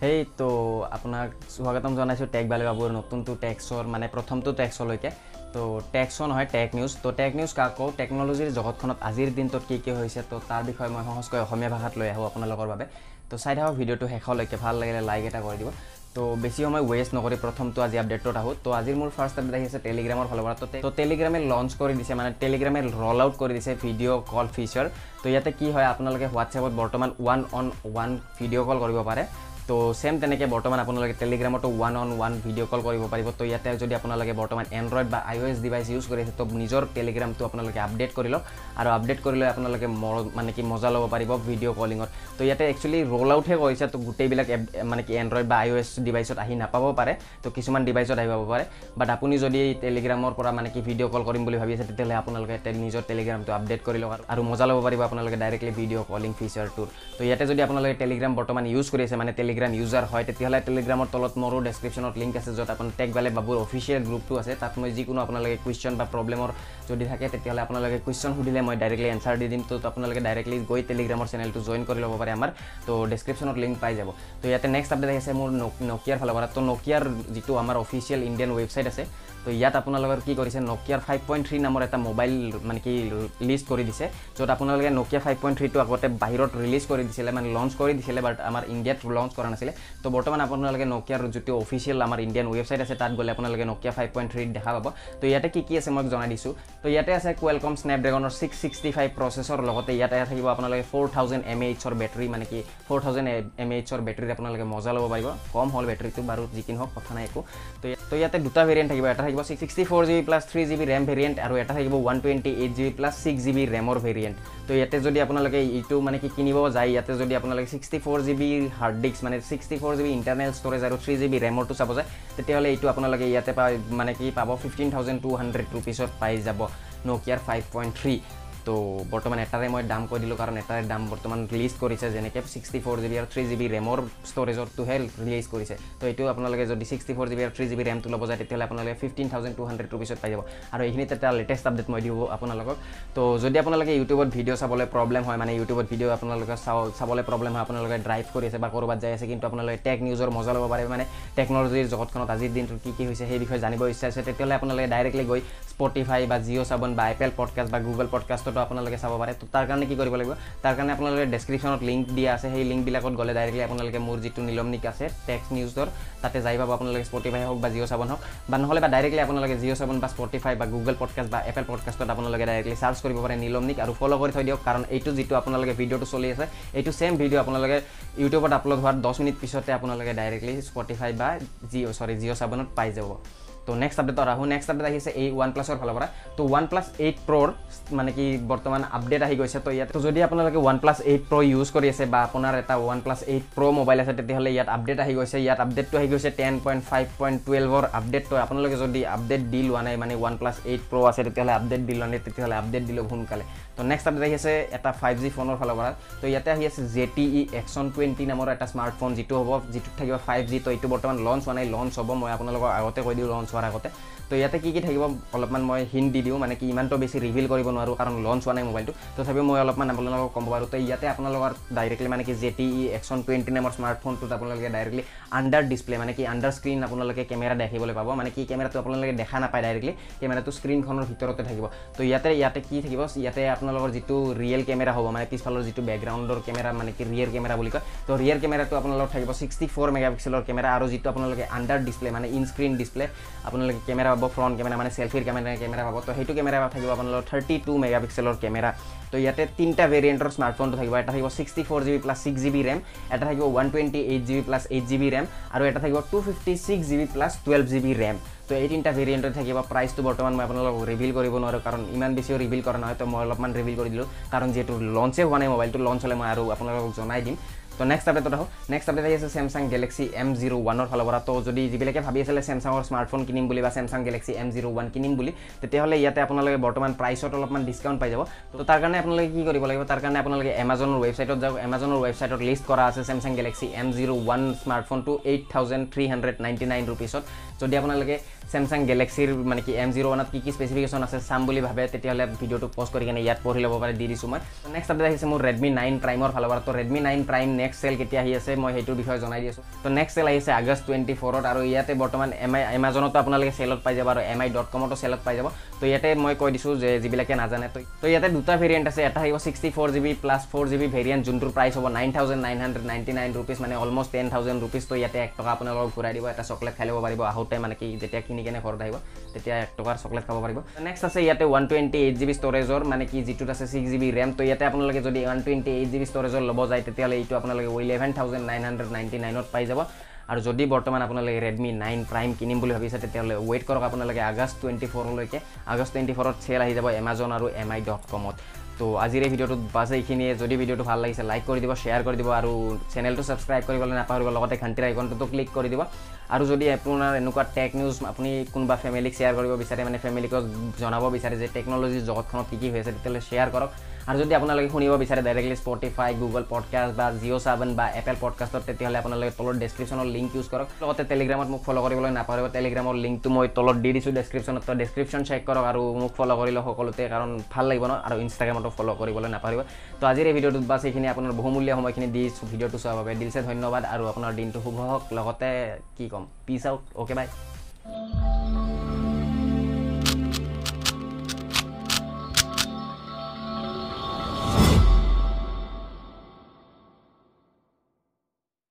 সেই তো আপোনাক স্বাগতম জনাইছোঁ টেক বালি বাবুৰ নতুনটো টেক্সৰ মানে প্ৰথমটো টেক্সলৈকে তো টেক্সো নহয় টেক নিউজ তো টেক নিউজ কাক টেকন'লজিৰ জগতখনত আজিৰ দিনটোত কি কি হৈছে তো তাৰ বিষয়ে মই সহজকৈ অসমীয়া ভাষাত লৈ আহোঁ আপোনালোকৰ বাবে। তো চাই থাকক ভিডিঅ'টো শেষলৈকে ভাল লাগিলে লাইক এটা কৰি দিব। তো বেছি সময় ৱেষ্ট নকৰি প্ৰথমটো আজি আপডেটত আহোঁ। তো আজিৰ মোৰ ফাৰ্ষ্ট আপডেট আহিছে টেলিগ্ৰামৰ ফালৰ পৰা। তো টেলিগ্ৰামে লঞ্চ কৰি দিছে মানে টেলিগ্ৰামে ৰল আউট কৰি দিছে ভিডিঅ' কল ফিচাৰ তো ইয়াতে কি হয় আপোনালোকে হোৱাটছএপত বৰ্তমান one on one video' call কৰিব পাৰে। তো ছেম তেনেকৈ বৰ্তমান আপোনালোকে টেলিগ্ৰামতো one on one video' call কৰিব পাৰিব। তো ইয়াতে যদি আপোনালোকে বৰ্তমান এণ্ড্ৰইড বা I O' S device use কৰি আছে তো নিজৰ টেলিগ্ৰামটো আপোনালোকে আপডেট কৰি লওক আৰু আপডেট কৰি লৈ আপোনালোকে মানে কি মজা ল'ব পাৰিব ভিডিঅ' কলিঙত তো। ইয়াতে একচুৱেলি ৰ'ল আউটহে কৰিছে তো গোটেইবিলাক এপ মানে কি এণ্ড্ৰইড বা আই অ' এছ ডিভাইচত আহি নাপাব পাৰে তো কিছুমান ডিভাইচত আহি পাব পাৰে। বাট আপুনি যদি টেলিগ্ৰামৰ পৰা মানে কি ভিডিঅ' কল কৰিম বুলি ভাবি আছে তেতিয়াহ'লে আপোনালোকে নিজৰ টেলিগ্ৰামটো আপডেট কৰি লওক আৰু মজা ল'ব পাৰিব আপোনালোকে ডাইৰেক্টলি ভিডিঅ' কলিং ফিচাৰটোৰ তো ইয়াতে যদি আপোনালোকে টেলিগ্ৰাম বৰ্তমান ইউজ কৰি আছে মানে টেলিগ্ৰাম ইউজাৰ হয় তেতিয়াহ'লে টেলিগ্ৰামৰ তলত মোৰো ডেছক্ৰিপশ্যনত লিংক আছে য'ত আপোনাৰ টেক বালে বাবুৰ অফিচিয়েল গ্ৰুপটো আছে। তাত মই যিকোনো আপোনালোকে কুৱেশ্যন বা প্ৰব্লেমৰ যদি থাকে তেতিয়াহ'লে আপোনালোকে কুৱেশ্যন সুধিলে মই ডাইৰেক্টলি এনচাৰ দি দিম। তো আপোনালোকে ডাইৰেক্টলি গৈ টেলিগ্ৰামৰ চেনেলটো জইন কৰি ল'ব পাৰে আমাৰ। তো ডেছক্ৰিপশ্যনত লিংক পাই যাব। তো ইয়াতে নেক্সট আপডেট আহিছে মোৰ নকিয়াৰ ফালৰ পৰা। তো নকিয়াৰ যিটো আমাৰ অফিচিয়েল ইণ্ডিয়ান ৱেবছাইট আছে তো ইয়াত আপোনালোকৰ কি কৰিছে নকিয়াৰ ফাইভ পইণ্ট থ্ৰী নামৰ এটা মোবাইল মানে কি লিষ্ট কৰি দিছে য'ত আপোনালোকে নকিয়া ফাইভ পইণ্ট থ্ৰীটো আগতে বাহিৰত ৰিলিজ কৰি দিছিলে মানে লঞ্চ কৰি দিছিলে বাট আমাৰ ইণ্ডিয়াত লঞ্চ কৰা নাছিলে। তো বৰ্তমান আপোনালোকে নকিয়াৰ যিটো অফিচিয়েল আমাৰ ইণ্ডিয়ান ৱেবছাইট আছে তাত গ'লে আপোনালোকে নকিয়া ফাইভ পইণ্ট থ্ৰীত দেখা পাব। তো ইয়াতে কি কি আছে মই জনাই দিছোঁ। তো ইয়াতে আছে কুৱেলকম স্নেপড্ৰেগনৰ ছিক্স ছিক্সটি ফাইভ প্ৰচেছৰ লগতে ইয়াতে থাকিব আপোনালোকে ফ'ৰ থাউজেণ্ড এম এইচৰ বেটেৰী মানে কি ফ'ৰ থাউজেণ্ড এম এইচৰ বেটেৰীত আপোনালোকে মজা ল'ব পাৰিব। কম হ'ল বেটেৰীটো বাৰু যিকিন হওক কথা নাই একো। তো ইয়াতে দুটা ভেৰিয়েণ্ট থাকিব এটা থাকিব sixty four G B plus three G B RAM variant আৰু এটা থাকিব one twenty eight G B plus six G B ৰেমৰ variant তো ইয়াতে যদি আপোনালোকে এইটো মানে কি কিনিব যায় ইয়াতে যদি আপোনালোকে sixty four G B hard disk মানে sixty four G B internal storage আৰু থ্ৰী জি বি ৰেমৰটো চাব যায় তেতিয়াহ'লে এইটো আপোনালোকে ইয়াতে পাই মানে কি পাব ফিফটিন থাউজেণ্ড টু হাণ্ড্ৰেড ৰুপিছত পাই যাব নকিয়াৰ ফাইভ পইণ্ট থ্ৰী তো বৰ্তমান এটাৰে মই দাম কৈ দিলোঁ কাৰণ এটাৰে দাম বৰ্তমান ৰিলিজ কৰিছে যেনেকৈ ছিক্সটি ফ'ৰ জি বি আৰু থ্ৰী জি বি ৰেমৰ ষ্ট'ৰেজৰটোহে ৰিলিজ কৰিছে। তো এইটো আপোনালোকে যদি ছিক্সটি ফ'ৰ জি বি আৰু থ্ৰী জি বি ৰেমটো ল'ব যায় তেতিয়াহ'লে আপোনালোকে ফিফটিন থাউজেণ্ড টু হাণ্ড্ৰেড ৰুপিছত পাই যাব। আৰু এইখিনিত এটা লেটেষ্ট আপডেট মই দিব আপোনালোকক। তো যদি আপোনালোকে ইউটিউবত ভিডিঅ' চাবলৈ প্ৰব্লেম হয় মানে ইউটিউবত ভিডিঅ' আপোনালোকে চাবলৈ প্ৰব্লেম হয় আপোনালোকে ড্ৰাইভ কৰি আছে বা ক'ৰবাত যাই আছে কিন্তু আপোনালোকে টেক নিউজৰ মজা ল'ব পাৰে মানে টেকন'লজিৰ জগতখনত আজিৰ দিনটোত কি কি হৈছে সেই বিষয়ে জানিব ইচ্ছা আছে তেতিয়াহ'লে আপোনালোকে ডাইৰেক্টলি গৈ স্পটিফাই বা জিঅ' চাবন বা এপেল পডকাষ্ট বা গুগল পডকাষ্টতো আপোনালোকে চাব পাৰে। তো তাৰ কাৰণে কি কৰিব লাগিব? তাৰ কাৰণে আপোনালোকে ডেছক্ৰিপশ্যনত লিংক দিয়া আছে। সেই লিংকবিলাকত গ'লে ডাইৰেক্টলি আপোনালোকে মোৰ যিটো নিলমনিক আছে টেক্স নিউজৰ তাতে যাই পাব আপোনালোকে স্পটিফাই হওক বা জিঅ' চাবন হওক। বা নহ'লে বা ডাইৰেক্টলি আপোনালোকে জিঅ' চাবন বা স্পটিফাই বা গুগল পডকাষ্ট বা এপেল পডকাষ্টত আপোনালোকে ডাইৰেক্টলি চাৰ্চ কৰিব পাৰে নিলমনিক আৰু ফ'ল' কৰি থৈ দিয়ক। কাৰণ এইটো যিটো আপোনালোকে ভিডিঅ'টো চলি আছে এইটো ছেম ভিডিঅ' আপোনালোকে ইউটিউবত আপলোড হোৱাৰ দহ মিনিট পিছতে আপোনালোকে ডাইৰেক্টলি স্পটিফাই বা জিঅ' চৰি জিঅ' চাবনত পাই যাব। তো নেক্সট আপডেটত আহোঁ। নেক্সট আপডেট আহিছে এই ওৱান প্লাছৰ ফালৰ পৰা। তো ওৱান প্লাছ এইট প্ৰ'ৰ মানে কি বৰ্তমান আপডেট আহি গৈছে। তো ইয়াত যদি আপোনালোকে ওৱান প্লাছ এইট প্ৰ' ইউজ কৰি আছে বা আপোনাৰ এটা ওৱান প্লাছ এইট প্ৰ' মোবাইল আছে তেতিয়াহ'লে ইয়াত আপডেট আহি গৈছে। ইয়াত আপডেটটো আহি গৈছে টেন পইণ্ট ফাইভ পইণ্ট টুৱেলভৰ আপডেটটো আপোনালোকে যদি আপডেট দি লোৱা নাই মানে ওৱান প্লাছ এইট প্ৰ' আছে তেতিয়াহ'লে আপডেট দি লোৱা নাই তেতিয়াহ'লে আপডেট দিলেও সোনকালে। তো নেক্সট আপডেট আহি আছে এটা ফাইভ জি ফোনৰ ফালৰ পৰা। তো ইয়াতে আহি আছে Z T E Axon twenty নামৰ এটা স্মাৰ্টফোন যিটো হ'ব যিটোত থাকিব ফাইভ জি তো এইটো বৰ্তমান লঞ্চ হোৱা নাই লঞ্চ হ'ব মই আপোনালোকক আগতে কৈ দিওঁ লঞ্চ হোৱাৰ আগতে। তো ইয়াতে কি কি থাকিব? অলপমান মই হিণ্ট দি দিওঁ মানে কি ইমানটো বেছি ৰিভিল কৰিব নোৱাৰোঁ কাৰণ লঞ্চ হোৱা নাই মোবাইলটো তথাপিও মই অলপমান আপোনালোকক ক'ব পাৰোঁ তো ইয়াতে আপোনালোকৰ ডাইৰেক্টলি মানে কি Z T E Axon twenty নামৰ স্মাৰ্টফোনটোত আপোনালোকে ডাইৰেক্টলি আণ্ডাৰ ডিছপ্লে মানে কি আণ্ডাৰ স্ক্ৰীণ আপোনালোকে কেমেৰা দেখিবলৈ পাব। মানে কি কেমেৰাটো আপোনালোকে দেখা নাপায় ডাইৰেক্টলি কেমেৰাটো স্ক্ৰীণখনৰ ভিতৰতে থাকিব। তো ইয়াতে ইয়াতে কি থাকিব? ইয়াতে আপোনালোকৰ যিটো ৰিয়েল কেমেৰা হ'ব মানে পিছফালৰ যিটো বেকগ্ৰাউণ্ডৰ কেমেৰা মানে কি ৰিয়েৰ কেমেৰা বুলি কয় তো ৰিয়েৰ কেমেৰাটো আপোনালোকৰ থাকিব ছিক্সটি ফ'ৰ মেগাপিক্সেলৰ কেমেৰা আৰু যিটো আপোনালোকে আণ্ডাৰ ডিছপ্লে মানে ইন স্ক্ৰীণ ডিছপ্লে আপোনালোকে কেমেৰা পাব ফ্ৰণ্ট কেমেৰা মানে চেল্ফিৰ কেমেৰা কেমেৰা পাব। তো সেইটো কেমেৰা থাকিব আপোনালোকৰ থাৰ্টি টু মেগাপিক্সেলৰ কেমেৰা তো ইয়াতে তিনিটা ভেৰিয়েণ্টৰ স্মাৰ্টফোনটো থাকিব। এটা থাকিব sixty four G B plus six G B RAM এটা থাকিব one twenty eight G B plus eight G B RAM আৰু এটা থাকিব two fifty six G B plus twelve G B RAM তো এই তিনিটা ভেৰিয়েণ্টত থাকিব। প্ৰাইচটো বৰ্তমান মই আপোনালোকক ৰিভিল কৰিব নোৱাৰোঁ কাৰণ ইমান বেছিও ৰিভিল কৰা নহয়। তো মই অলপমান ৰিভিল কৰি দিলোঁ কাৰণ যিহেতু লঞ্চে হোৱা নাই মোবাইলটো লঞ্চ হ'লে মই আৰু আপোনালোকক জনাই দিম। তো নেক্সট আপডেটত আহোঁ নেক্সট আপডেট আহি আছে চেমচাং গেলেক্সি এম জিৰ' ওৱানৰ ফালৰ পৰা। তো যদি যিবিলাকে ভাবি আছিলে চেমচাঙৰ স্মাৰ্টফোন কিনিম বুলি বা Samsung Galaxy M zero' one কিনিম বুলি তেতিয়াহ'লে ইয়াতে আপোনালোকে বৰ্তমান প্ৰাইচত অলপমান ডিছকাউণ্ট পাই যাব। তো তাৰ কাৰণে আপোনালোকে কি কৰিব লাগিব? তাৰ কাৰণে আপোনালোকে এমাজনৰ ৱেবছাইটত যাওক। এমাজনৰ ৱেবছাইটত লিষ্ট কৰা আছে Samsung Galaxy M zero' one স্মাৰ্টফোনটো eight thousand three hundred ninety nine ৰুপিছত যদি আপোনালোকে চেমচাং গেলেক্সিৰ মানে কি এম জিৰ' ওৱানত কি কি স্পেচিফিকেশ্যন আছে চাম বুলি ভাবে তেতিয়াহ'লে ভিডিঅ'টো পষ্ট কৰি কিনে ইয়াত পঢ়ি ল'ব পাৰে দি দিছোঁ মই। নেক্সট আপডেট আহিছে মোৰ ৰেডমি নাইন প্ৰাইমৰ ফালৰ পৰা। তো Redmi nine Prime next sale কেতিয়া আহি আছে মই সেইটোৰ বিষয়ে জনাই দি আছোঁ। তো নেক্সট চেল আহিছে আগষ্ট টুৱেণ্টি ফ'ৰত আৰু ইয়াতে বৰ্তমান এম আই এমাজনতো আপোনালোকে চেলত পাই যাব আৰু এম আই ডট কমতো চেলত পাই যাব। তো ইয়াতে মই কৈ দিছোঁ যে যিবিলাকে নাজানে তো তো ইয়াতে দুটা ভেৰিয়েণ্ট আছে এটা আহিব sixty four G B plus four G B variant যোনটোৰ price হ'ব nine thousand nine hundred ninety nine rupees মানে অলমষ্ট টেন থাউজেণ্ড ৰুপিজ তো ইয়াতে এক টকা আপোনালোকক ঘূৰাই দিব এটা চকলেট খাই ল'ব পাৰিব আহোঁতে মানে কি যেতিয়া কিনি কেনে ঘৰত আহিব তেতিয়া এক টকাৰ চকলেট খাব পাৰিব। নেক্সট আছে ইয়াতে one twenty eight G B ষ্ট'ৰেজৰ মানে কি যিটোত আছে ছিক্স জি বি ৰেম তো ইয়াতে আপোনালোকে যদি one twenty eight G B ষ্ট'ৰেজৰ ল'ব যায় তেতিয়াহ'লে এইটো আপোনালোকে eleven thousand nine hundred ninety নাইনত পাই যাব। আৰু যদি বৰ্তমান আপোনালোকে ৰেডমি নাইন প্ৰাইম কিনিম বুলি ভাবিছে তেতিয়াহ'লে ৱেইট কৰক আপোনালোকে আগষ্ট টুৱেণ্টি ফ'ৰলৈকে আগষ্ট টুৱেণ্টি ফ'ৰত চেল আহি যাব এমাজন আৰু এম আই ডট কমত তো। আজিৰ এই ভিডিঅ'টোত বাছ এইখিনিয়ে। যদি ভিডিঅ'টো ভাল লাগিছে লাইক কৰি দিব শ্বেয়াৰ কৰি দিব আৰু চেনেলটো ছাবস্ক্ৰাইব কৰিবলৈ নাপাহৰিব লগতে ঘণ্টিৰ আইকনটোতো ক্লিক কৰি দিব। আৰু যদি আপোনাৰ এনেকুৱা টেক নিউজ আপুনি কোনোবা ফেমিলিক শ্বেয়াৰ কৰিব বিচাৰে মানে ফেমিলিকক জনাব বিচাৰে যে টেকন'লজিৰ জগতখনত কি কি হৈ আছে তেতিয়াহ'লে শ্বেয়াৰ কৰক। আৰু যদি আপোনালোকে শুনিব বিচাৰে ডাইৰেক্টলি স্পটিফাই গুগল পডকাষ্ট বা জিঅ' ছেভেন বা এপল পডকাষ্টত তেতিয়াহ'লে আপোনালোকে তলত ডেছক্ৰিপশ্যনৰ লিংক ইউজ কৰক। লগতে টেলিগ্ৰামত মোক ফ'ল' কৰিবলৈ নাপাহৰিব। টেলিগ্ৰামৰ লিংকটো মই তলত দি দিছোঁ ডেছক্ৰিপশ্যনত ডেছক্ৰিপশ্যন চেক কৰক আৰু মোক ফ'ল' কৰি লওক সকলোতে কাৰণ ভাল লাগিব ন? আৰু ইনষ্টাগ্ৰামতো ফ'ল' কৰিবলৈ নাপাহৰিব। তো আজিৰ এই ভিডিঅ'টোত বাছ এইখিনি আপোনাৰ বহুমূলীয়া সময়খিনি দি ভিডিঅ'টো চোৱাৰ বাবে দিলছে ধন্যবাদ আৰু আপোনাৰ দিনটো শুভ হওক। লগতে কি ক'ম? পিছ আউট অ'কে বাই